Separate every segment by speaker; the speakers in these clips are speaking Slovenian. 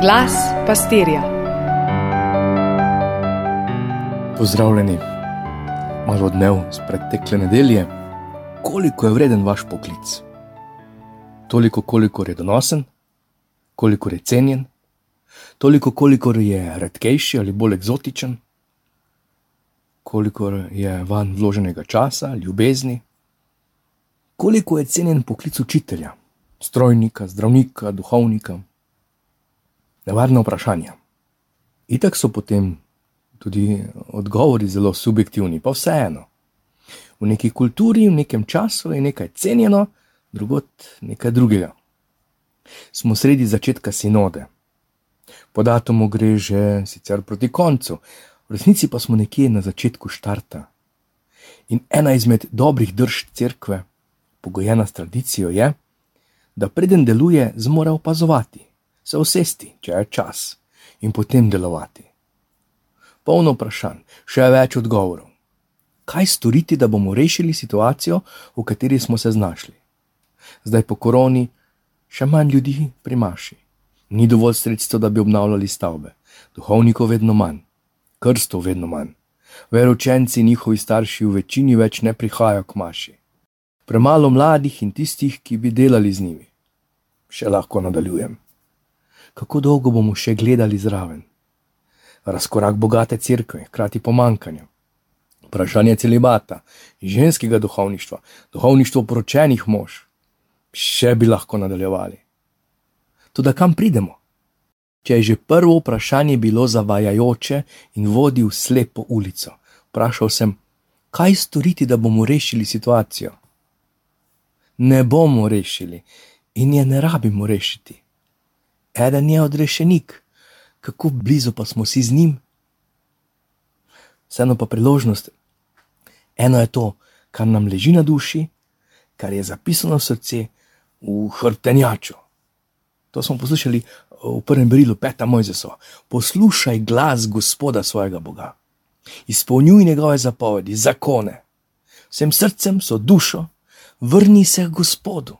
Speaker 1: Glas pastirja.
Speaker 2: Pozdravljeni, malo odmev z pretekle nedelje. Koliko je vreden vaš poklic? Toliko, koliko je donosen, koliko je cenjen, toliko, koliko je redkejši ali bolj eksotičen, koliko je van vloženega časa, ljubezni, koliko je cenjen poklic učitelja, strojnika, zdravnika, duhovnika. Nevarna vprašanja. Itak so potem tudi odgovori zelo subjektivni, pa vseeno. V neki kulturi, v nekem času je nekaj cenjeno, drugot nekaj drugega. Smo sredi začetka sinode. Po datumu gre že sicer proti koncu, v resnici pa smo nekje na začetku štarta. In ena izmed dobrih drž cerkve, pogojena s tradicijo, je, da preden deluje, zmore opazovati, se usesti, če je čas, in potem delovati. Polno vprašanj, še več odgovorov. Kaj storiti, da bomo rešili situacijo, v kateri smo se znašli? Zdaj po koroni še manj ljudi primaši. Ni dovolj sredstev, da bi obnavljali stavbe, duhovnikov vedno manj, krstov vedno manj. Veročenci in njihovi starši v večini več ne prihajajo k maši. Premalo mladih in tistih, ki bi delali z njimi. Še lahko nadaljujem. Kako dolgo bomo še gledali zraven? Razkorak bogate crkve, hkrati pomankanje. Vprašanje celibata, ženskega duhovništva, duhovništvo poročenih mož. Še bi lahko nadaljevali. Tudi kam pridemo? Če je že prvo vprašanje bilo zavajajoče in vodi v slepo ulico, vprašal sem, kaj storiti, da bomo rešili situacijo. Ne bomo rešili in je ne rabimo rešiti. Eden je odrešenik, kako blizu pa smo si z njim. Vseeno pa priložnost. Eno je to, kar nam leži na duši, kar je zapisano v srce, v hrtenjaču. To smo poslušali v prvem brilu, peta Mojzesova. Poslušaj glas Gospoda svojega Boga, izpolnjuj njegove zapovedi, zakone, vsem srcem, so dušo, vrni se k Gospodu.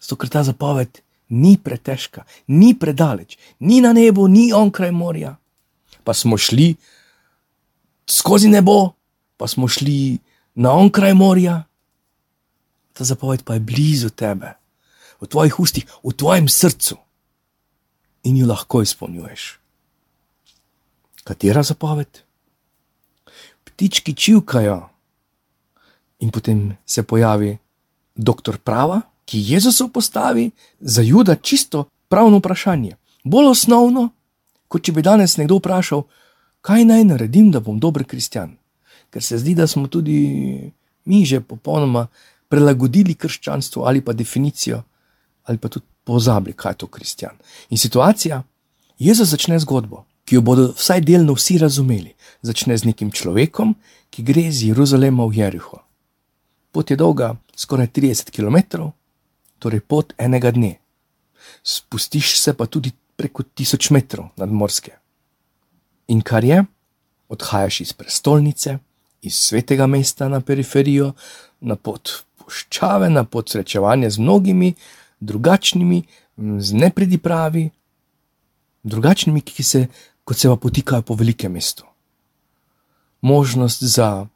Speaker 2: Zato, ker ta zapoved ni pretežka, ni predaleč, ni na nebu, ni onkraj morja. Pa smo šli skozi nebo, pa smo šli na onkraj morja. Ta zapoved pa je blizu tebe v tvojih ustih, v tvojem srcu in jo lahko izpolnjuješ. Katera zapoved? Ptički čivkajo, in potem se pojavi doktor prava, ki Jezusu postavi za juda čisto pravno vprašanje. Bolj osnovno, kot če bi danes nekdo vprašal, kaj naj naredim, da bom dober kristjan. Ker se zdi, da smo tudi mi že popolnoma prilagodili krščanstvo ali pa definicijo ali pa tudi pozabili, kaj je to kristjan. In situacija, Jezus začne zgodbo, ki jo bodo vsaj delno vsi razumeli. Začne z nekim človekom, ki gre iz Jeruzalema v Jeriho. Pot je dolga skoraj 30 km, torej pot enega dne. Spustiš se pa tudi preko tisoč metrov nadmorske. In kar je, odhajaš iz prestolnice, iz svetega mesta na periferijo, na pot puščave, na pot srečevanja z mnogimi, drugačnimi, z nepridipravi, drugačnimi, ki se kot se pa potikajo po velikem mestu. Možnost za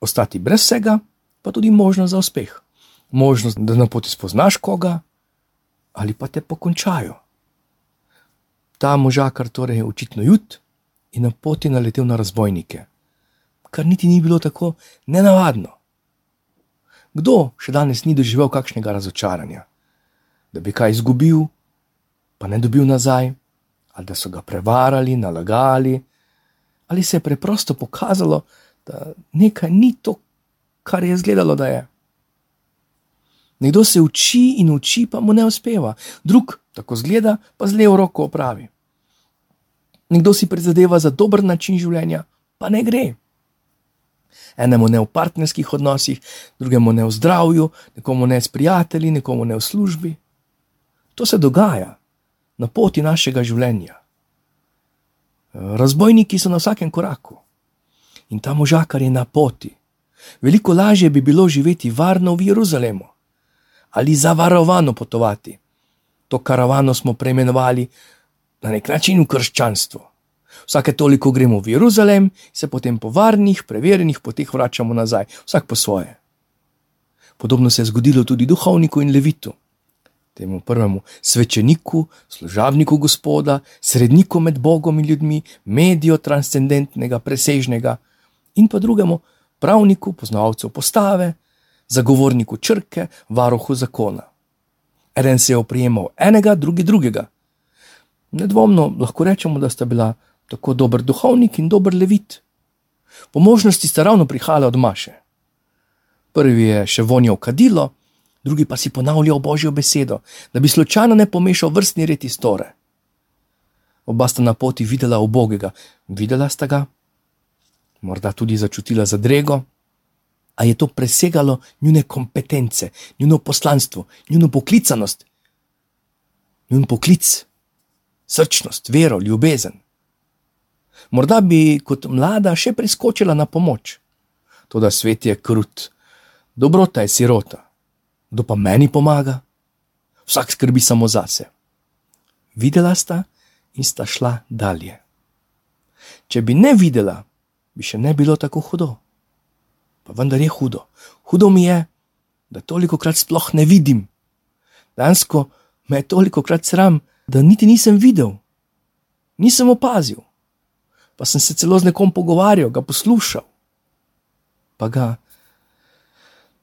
Speaker 2: ostati brez vsega, pa tudi možnost za uspeh. Možnost, da na poti spoznaš koga ali pa te pokončajo. Ta možakar torej je očitno jut in na poti naletel na razbojnike, kar niti ni bilo tako nenavadno. Kdo še danes ni doživel kakšnega razočaranja? da bi kaj izgubil, pa ne dobil nazaj, ali da so ga prevarali, nalagali, ali se je preprosto pokazalo, da nekaj ni to, kar je izgledalo, da je. Nekdo se uči in uči, pa mu ne uspeva, drug tako zgleda, pa z levo roko opravi. Nekdo si prizadeva za dober način življenja, pa ne gre. Enemu ne v partnerskih odnosih, drugemu ne v zdravju, nekomu ne s prijatelji, nekomu ne v službi. To se dogaja na poti našega življenja. Razbojniki so na vsakem koraku in ta možakar je na poti. Veliko lažje bi bilo živeti varno v Jeruzalemu ali zavarovano potovati. To karavano smo preimenovali na nek način v krščanstvo. Vsake toliko gremo v Jeruzalem, se potem po varnih, preverjenih poteh vračamo nazaj, vsak po svoje. Podobno se je zgodilo tudi duhovniku in levitu, temu prvemu svečeniku, služavniku Gospoda, sredniku med Bogom in ljudmi, medijo transcendentnega, presežnega, in pa drugemu pravniku, poznavalcu postave, zagovorniku črke, varohu zakona. Eden se je oprijemal enega, drugi drugega. Nedvomno lahko rečemo, da sta bila tako dober duhovnik in dober levit. Po možnosti sta ravno prihajala od Maše. Prvi je še vonjal kadilo, drugi pa si ponavljal božjo besedo, da bi slučajno ne pomešal vrstni red istore. Oba sta na poti videla obogega, videla sta ga, morda tudi začutila zadrego, a je to presegalo njune kompetence, njuno poslanstvo, njuno poklicanost, njun poklic, srčnost, vero, ljubezen. Morda bi kot mlada še priskočila na pomoč. Toda svet je krut, dobrota je sirota, kdo pa meni pomaga? Vsak skrbi samo zase. Videla sta in sta šla dalje. Če bi ne videla, bi še ne bilo tako hudo. Pa vendar je hudo. Hudo mi je, da toliko krat sploh ne vidim. Dansko me je toliko krat sram, da niti nisem videl, nisem opazil. Pa sem se celo z nekom pogovarjal, ga poslušal, pa ga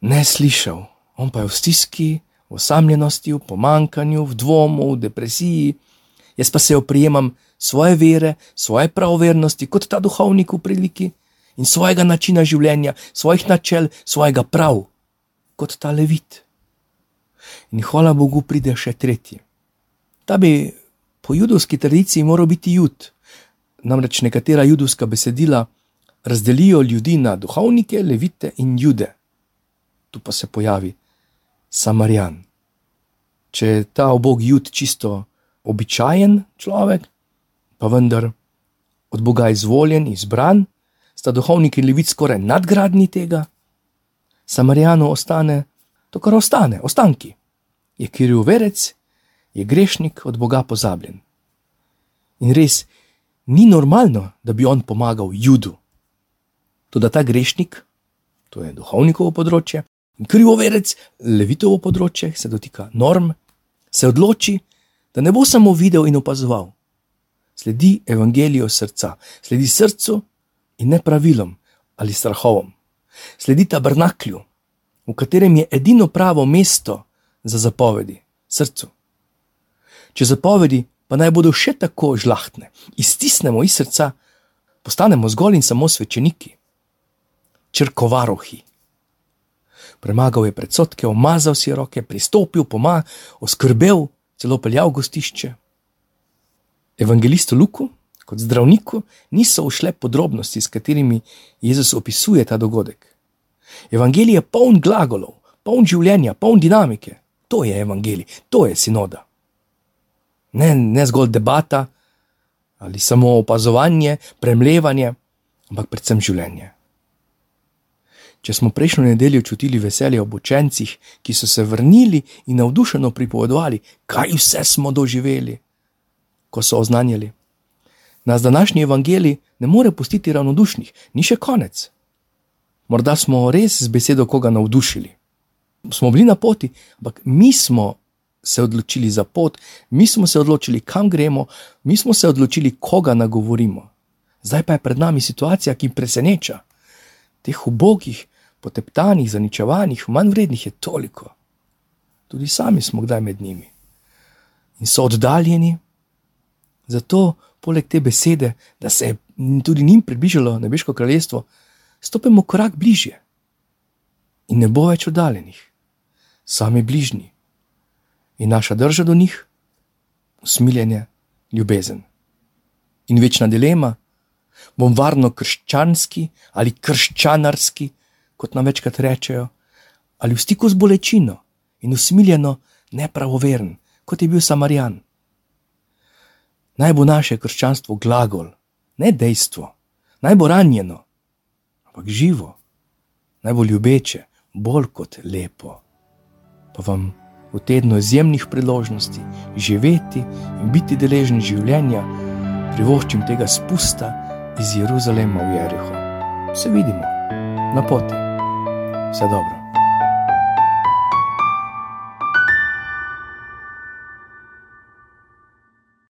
Speaker 2: ne slišal. On pa je v stiski, v osamljenosti, v pomankanju, v dvomu, v depresiji. Jaz pa se oprijemam svoje vere, svoje pravovernosti kot ta duhovnik v priliki in svojega načina življenja, svojih načel, svojega prav kot ta levit. In hvala Bogu, pride še tretji. Ta bi po judovski tradiciji moral biti jud. Namreč nekatera judovska besedila razdelijo ljudi na duhovnike, levite in jude. Tu pa se pojavi Samarjan. Če je ta obog jud čisto običajen človek, pa vendar od Boga izvoljen, izbran, sta duhovniki levic skoraj nadgradni tega, Samarijano ostane to, kar ostane, ostanki. Je kiril verec, je grešnik od Boga pozabljen. In res ni normalno, da bi on pomagal judu. Tudi ta grešnik, to je duhovnikovo področje, krivoverec, levitovo področje, se dotika norm, se odloči, da ne bo samo videl in opazoval. Sledi evangelijo srca, sledi srcu in ne pravilom ali strahovom. Sledi tabernaklju, v katerem je edino pravo mesto za zapovedi, srcu. Če zapovedi pa naj bodo še tako žlahtne, iztisnemo iz srca, postanemo zgolj in samo svečeniki, črkovarohi premagal je predsotke, omazal si roke, pristopil, pomagal, oskrbel, celo peljal gostišče. Evangelistu Luku, kot zdravniku, niso ušle podrobnosti, s katerimi Jezus opisuje ta dogodek. Evangelij je poln glagolov, poln življenja, poln dinamike. To je evangelij, to je sinoda. Ne, ne zgolj debata ali samo opazovanje, premlevanje, ampak predvsem življenje. Če smo prejšnjo nedeljo čutili veselje ob učencih, ki so se vrnili in navdušeno pripovedovali, kaj vse smo doživeli, ko so oznanjali. Nas današnji evangelij ne more pustiti ravnodušnih, ni še konec. Morda smo res z besedo koga navdušili. Smo bili na poti, ampak mi smo se odločili za pot, mi smo se odločili, kam gremo, mi smo se odločili, koga nagovorimo. Zdaj pa je pred nami situacija, ki preseneča teh ubogih, poteptanih, zaničevanih, manj vrednih je toliko. Tudi sami smo kdaj med njimi in so oddaljeni. Zato, poleg te besede, da se je tudi njim približalo nebeško kraljestvo, stopimo korak bližje in ne bo več oddaljenih, sami bližnji in naša drža do njih, usmiljenje, ljubezen. In večna dilema, bom varno krščanski ali krščanarski, kot nam večkrat rečejo, ali v stiku z bolečino in usmiljeno, nepravoveren, kot je bil Samarjan. Naj bo naše krščanstvo glagol, ne dejstvo, naj bo ranjeno, ampak živo, naj bo ljubeče, bolj kot lepo. Pa vam v tednu izjemnih priložnosti, živeti in biti deležni življenja, privoščim tega spusta iz Jeruzalema v Jeriho. Se vidimo na poti. Vse dobro.